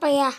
Apa ya?